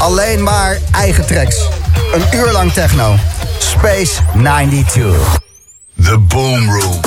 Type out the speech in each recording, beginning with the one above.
Alleen maar eigen tracks. Een uur lang techno. Space 92. The Boom Room.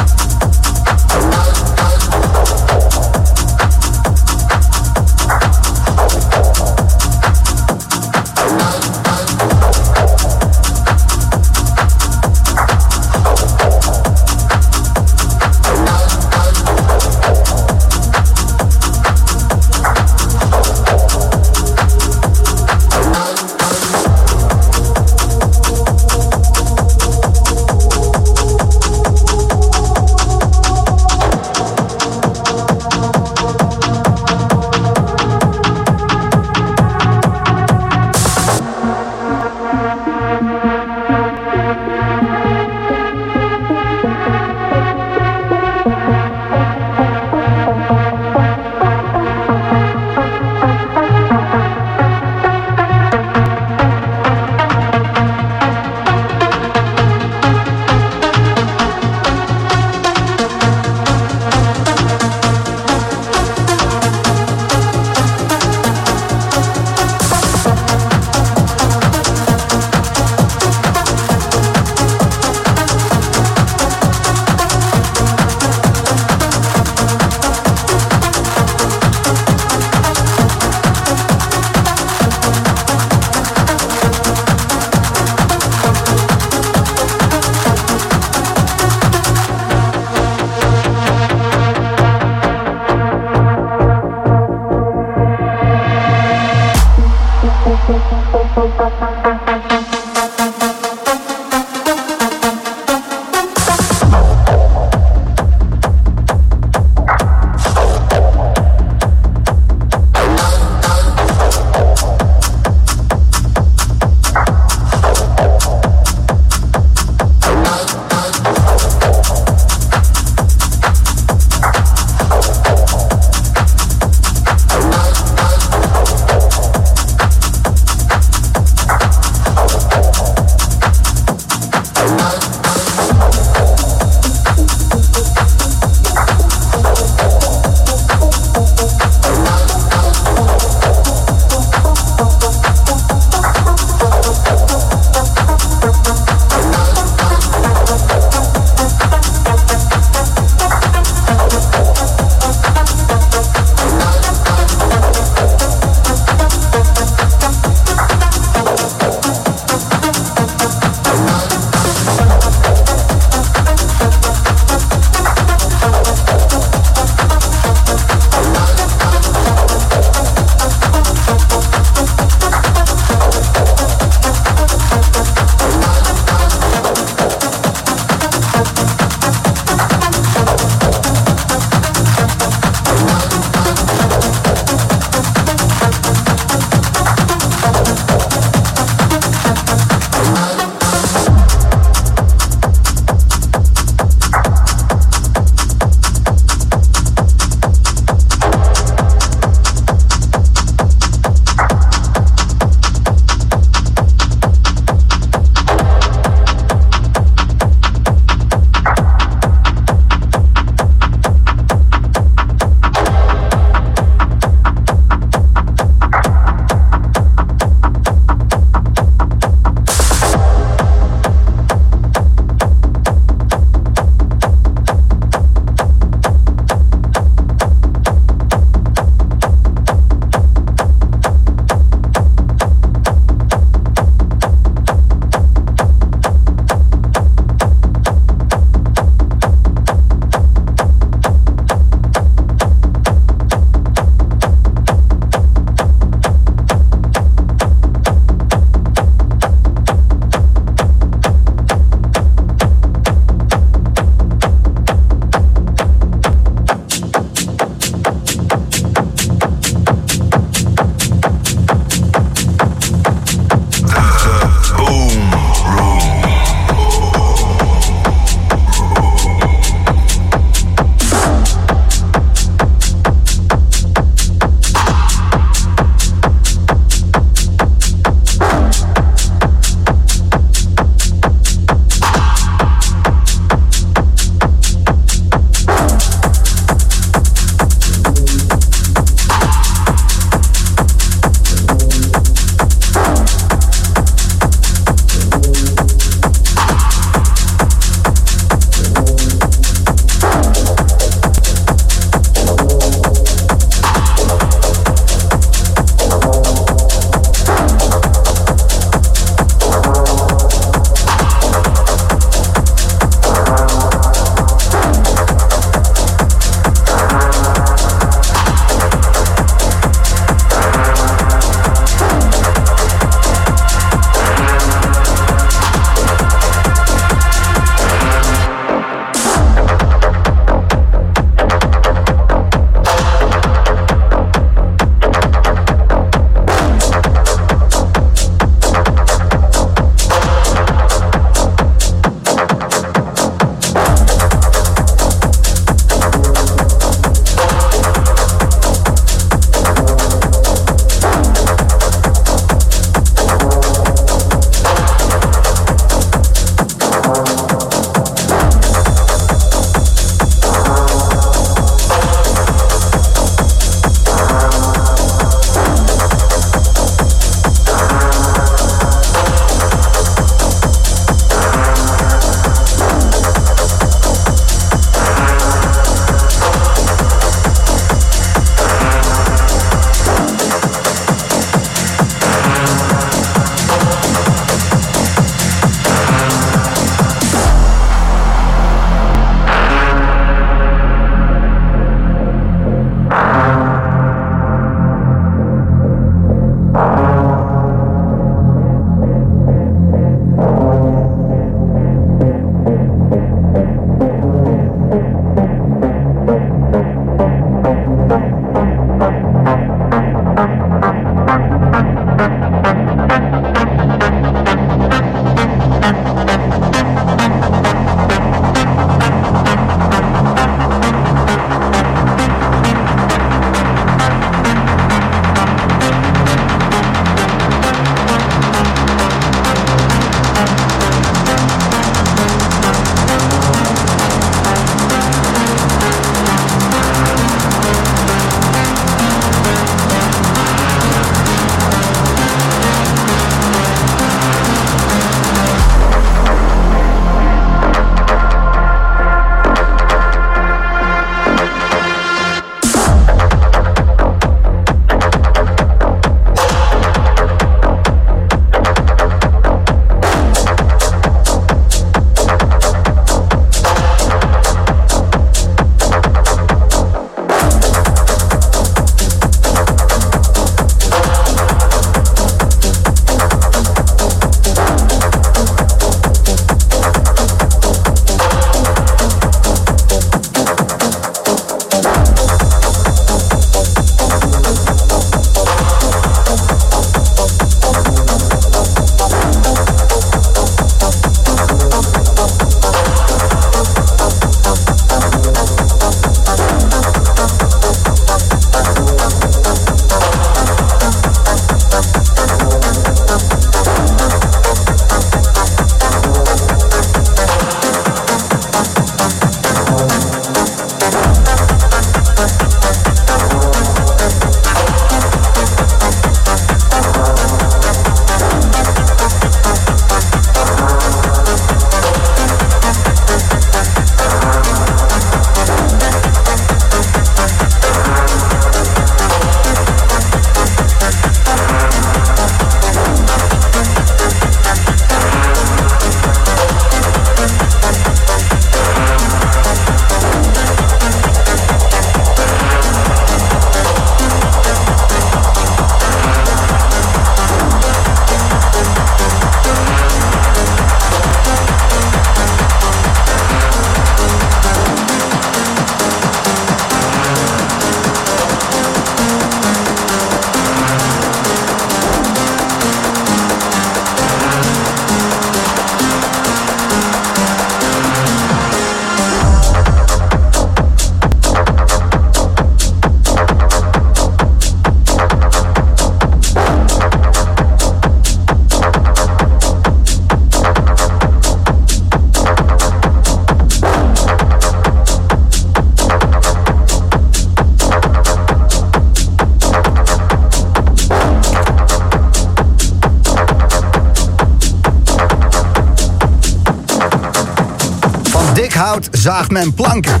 Zaagt men planken.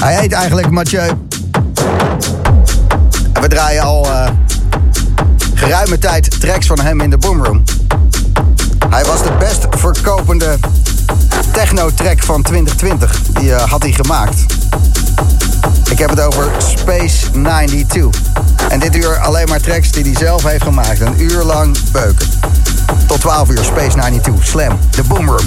Hij heet eigenlijk Mathieu. En we draaien al uh, geruime tijd tracks van hem in de Boomroom. Hij was de best verkopende techno-track van 2020. Die uh, had hij gemaakt. Ik heb het over Space 92. En dit uur alleen maar tracks die hij zelf heeft gemaakt. Een uur lang beuken. Tot 12 uur Space 92. Slam, de Boomroom.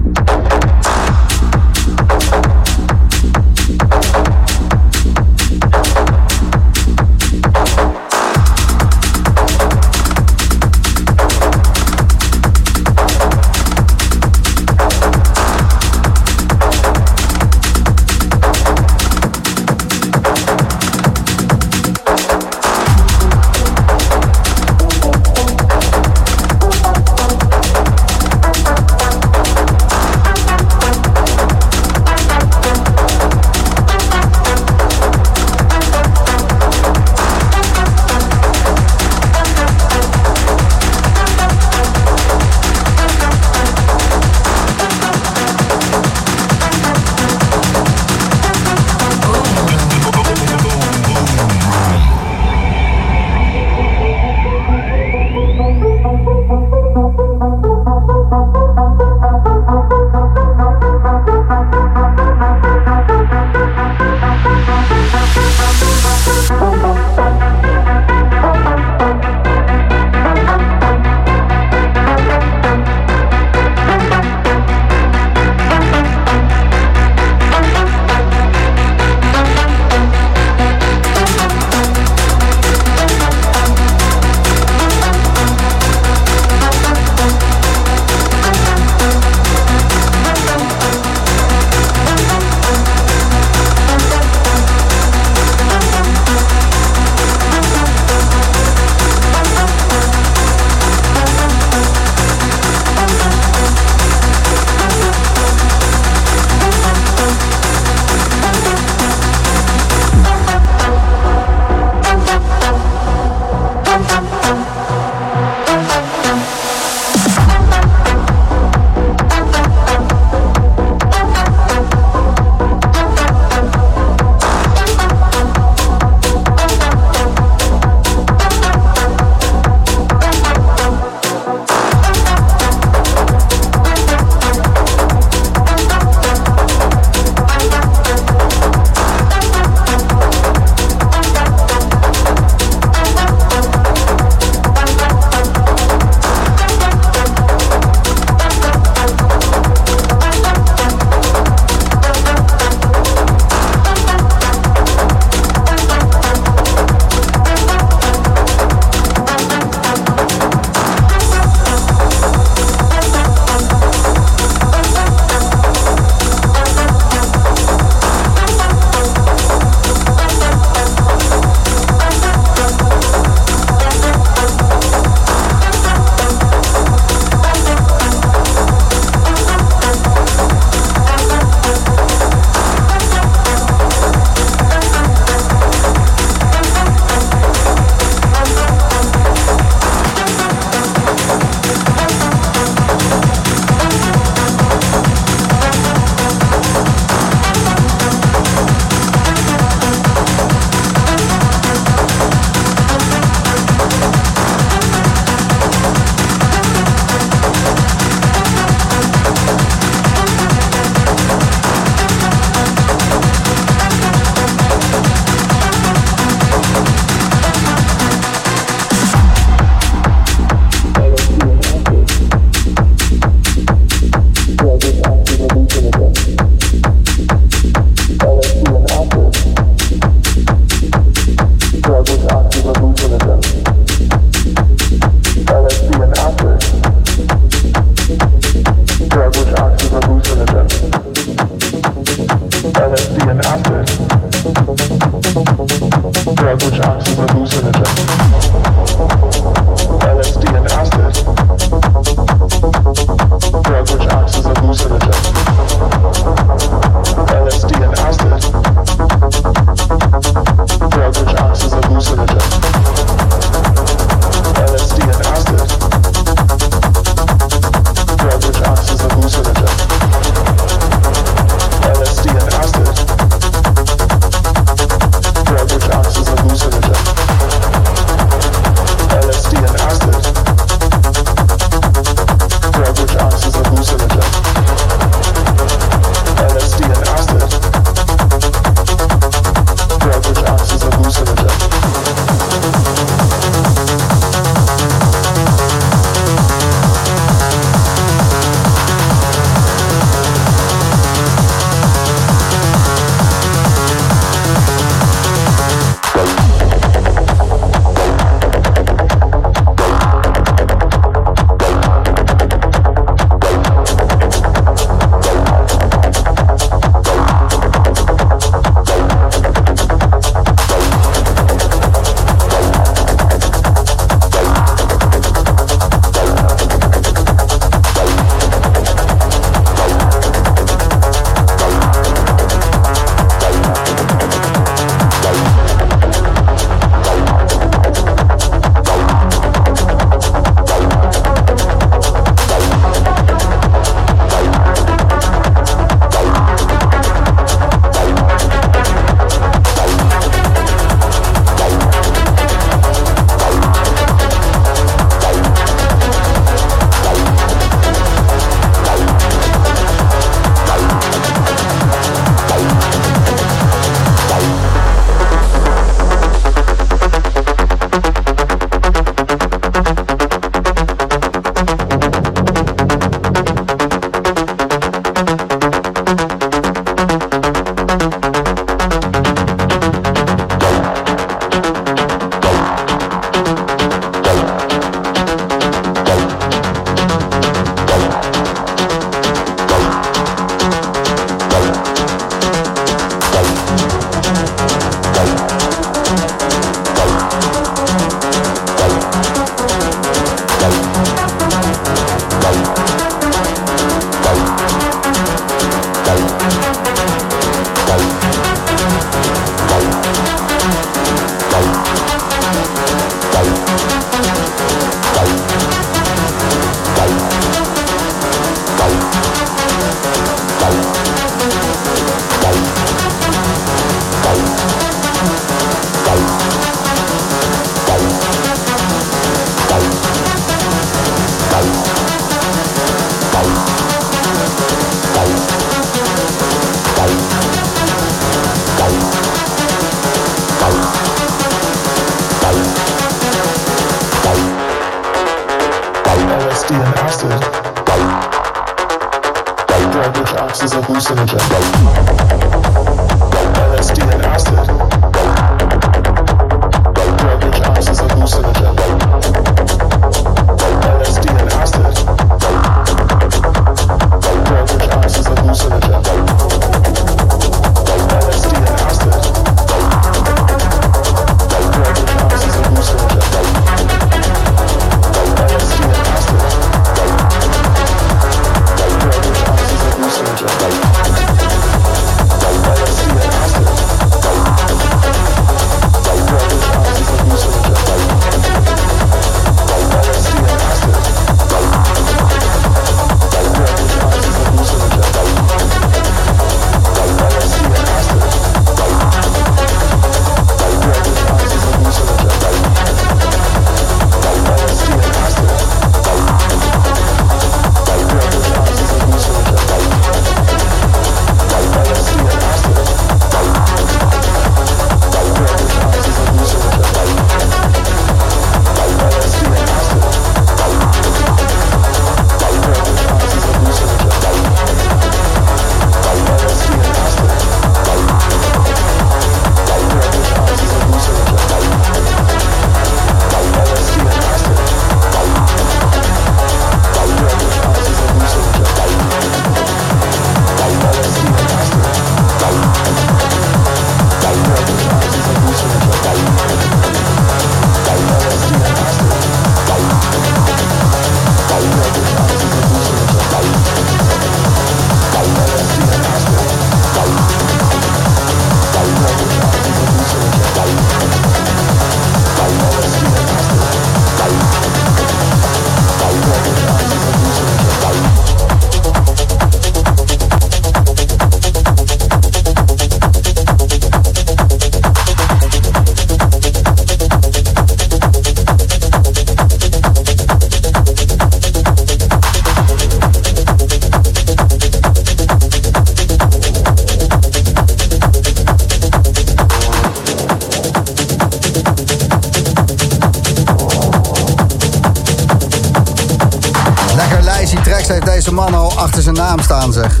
Deze man al achter zijn naam staan, zeg.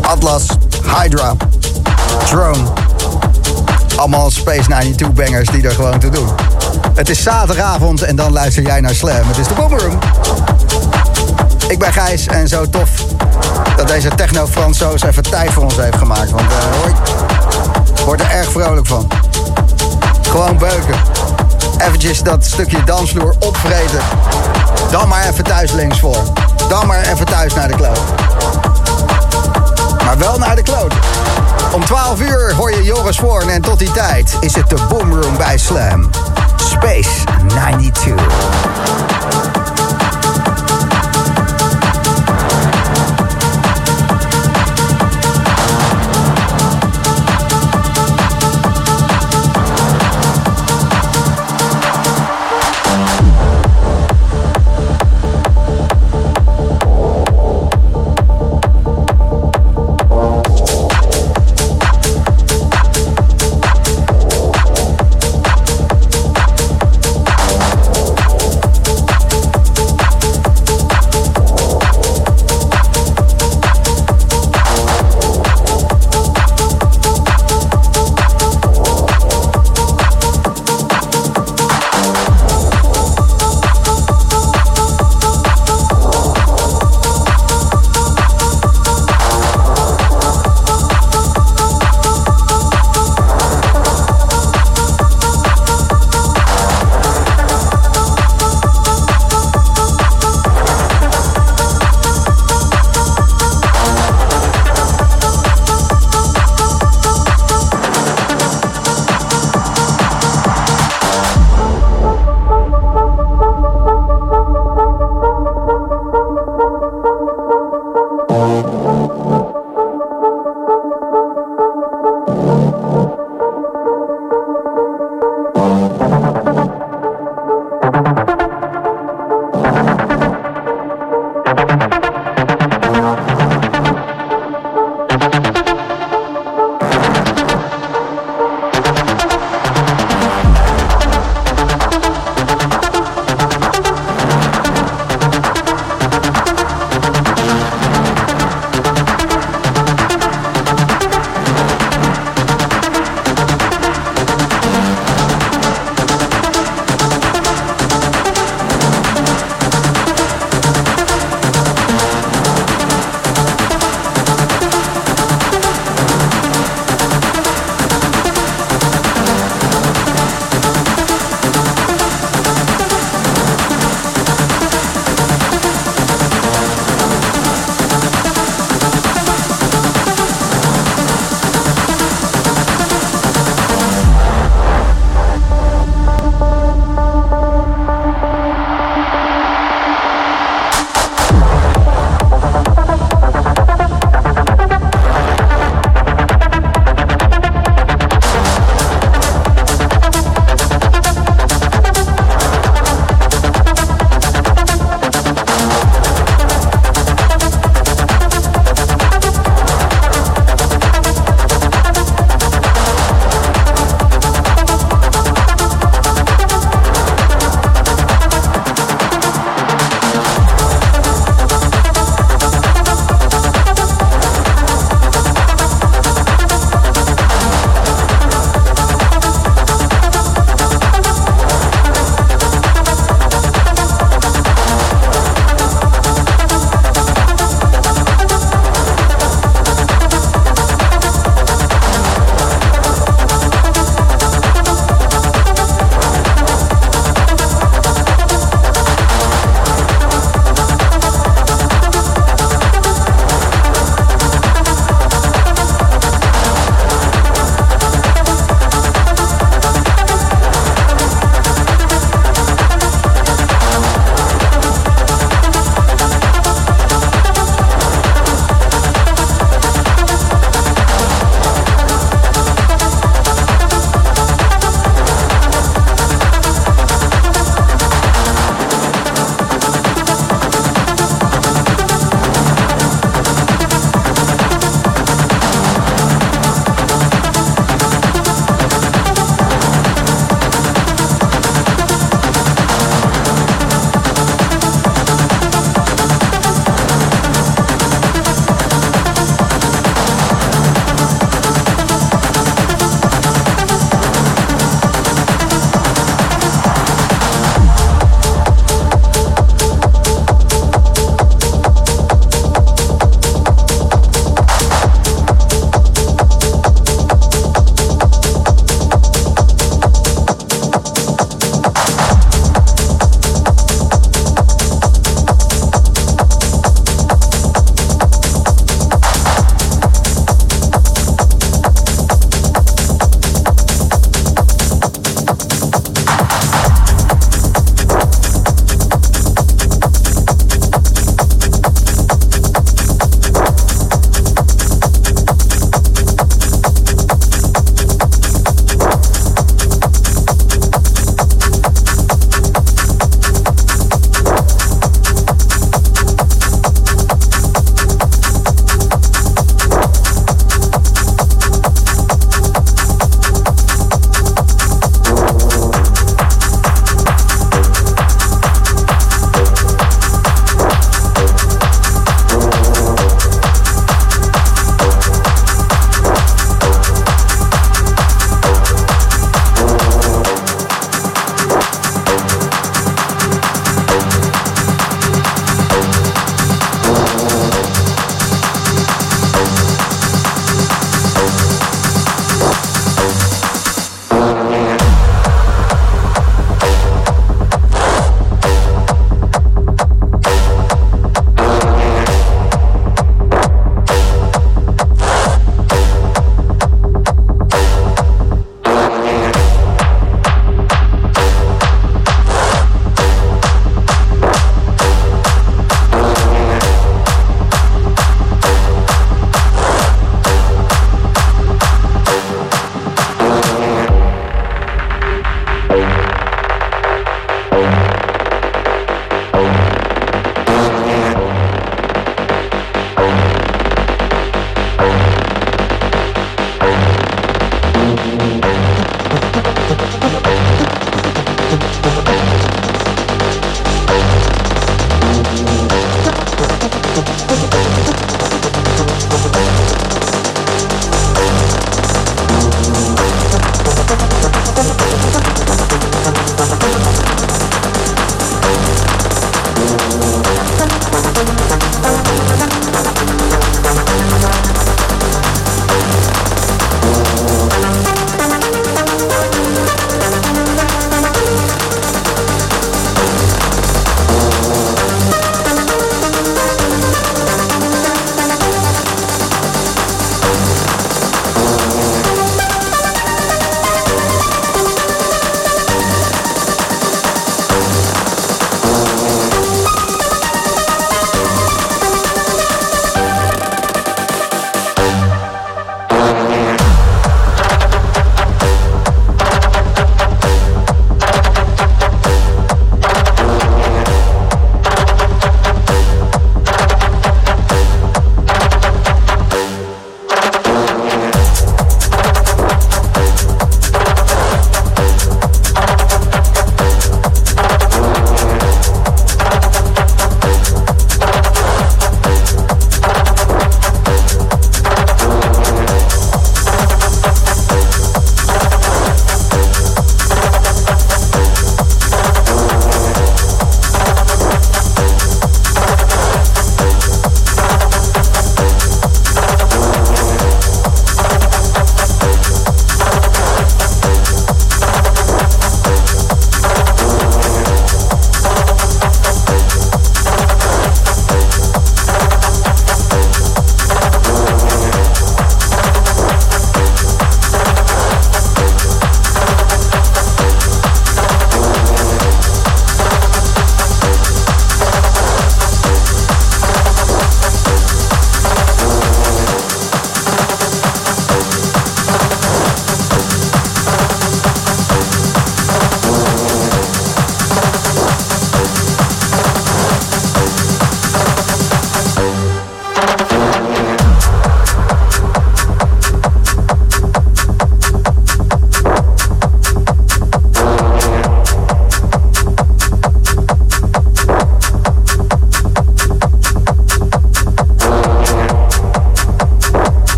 Atlas, Hydra, Drone. Allemaal Space 92 bangers die er gewoon te doen. Het is zaterdagavond en dan luister jij naar Slam. Het is de Boomroom. Ik ben Gijs en zo tof dat deze techno Fransoos even tijd voor ons heeft gemaakt. Want uh, hoor, ik word er erg vrolijk van. Gewoon beuken. Eventjes dat stukje dansvloer opvreten. Dan maar even thuis links voor. Dan maar even thuis naar de kloot. Maar wel naar de kloot. Om 12 uur hoor je Joris Voorn en tot die tijd is het de Boomroom bij Slam. Space 92.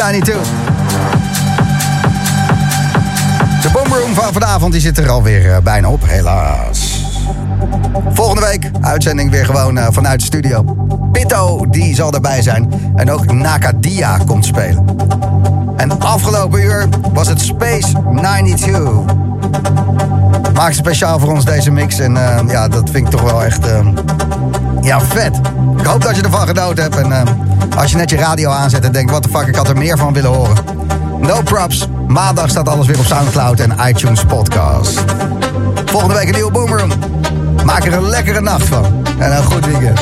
92. De boomroom van vanavond die zit er alweer eh, bijna op, helaas. Volgende week uitzending weer gewoon uh, vanuit de studio. Pitto die zal erbij zijn. En ook Nakadia komt spelen. En afgelopen uur was het Space 92. Maak speciaal voor ons deze mix. En uh, ja, dat vind ik toch wel echt... Uh, ja, vet. Ik hoop dat je ervan genoten hebt. En als je net je radio aanzet en denkt... wat de fuck, ik had er meer van willen horen. No props. Maandag staat alles weer op Soundcloud en iTunes podcast. Volgende week een nieuwe Boomroom. Maak er een lekkere nacht van. En een goed weekend.